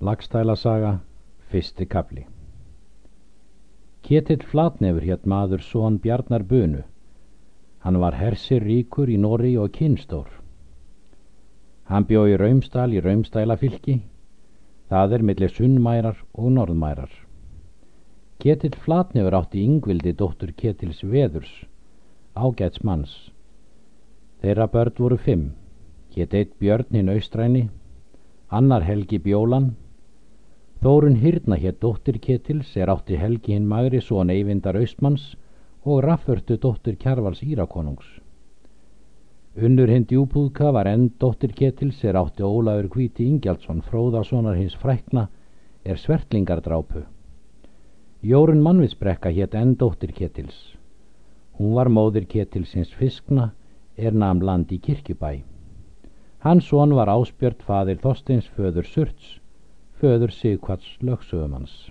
Lagstælasaga, fyrsti kapli Ketill Flatnefur hétt maður són Bjarnar Bunu. Hann var hersir ríkur í Nóri og kynstór. Hann bjó í Raumstal í Raumstælafylki. Það er millir sunnmærar og norðmærar. Ketill Flatnefur átti yngvildi dóttur Ketils Veðurs, ágæts manns. Þeirra börn voru fimm. Hétt eitt Björn hinn austræni, annar Helgi Bjólan, Þórun Hyrna hétt dóttir Ketils er átti Helgi hinn magri són Eyvindar Austmanns og Rafförtu dóttir Kjarvals Írakonungs. Unnur hinn djúbúðka var enn dóttir Ketils er átti Ólaður Kvíti Ingjaldsson fróðasonar hins frækna er svertlingardrápu. Jórun Mannvitsbrekka hétt enn dóttir Ketils. Hún var móðir Ketilsins fiskna er namn land í kirkjubæ. Hans són var áspjört fadir Þorsteins föður Surts föður Sigvarts lögsögumanns.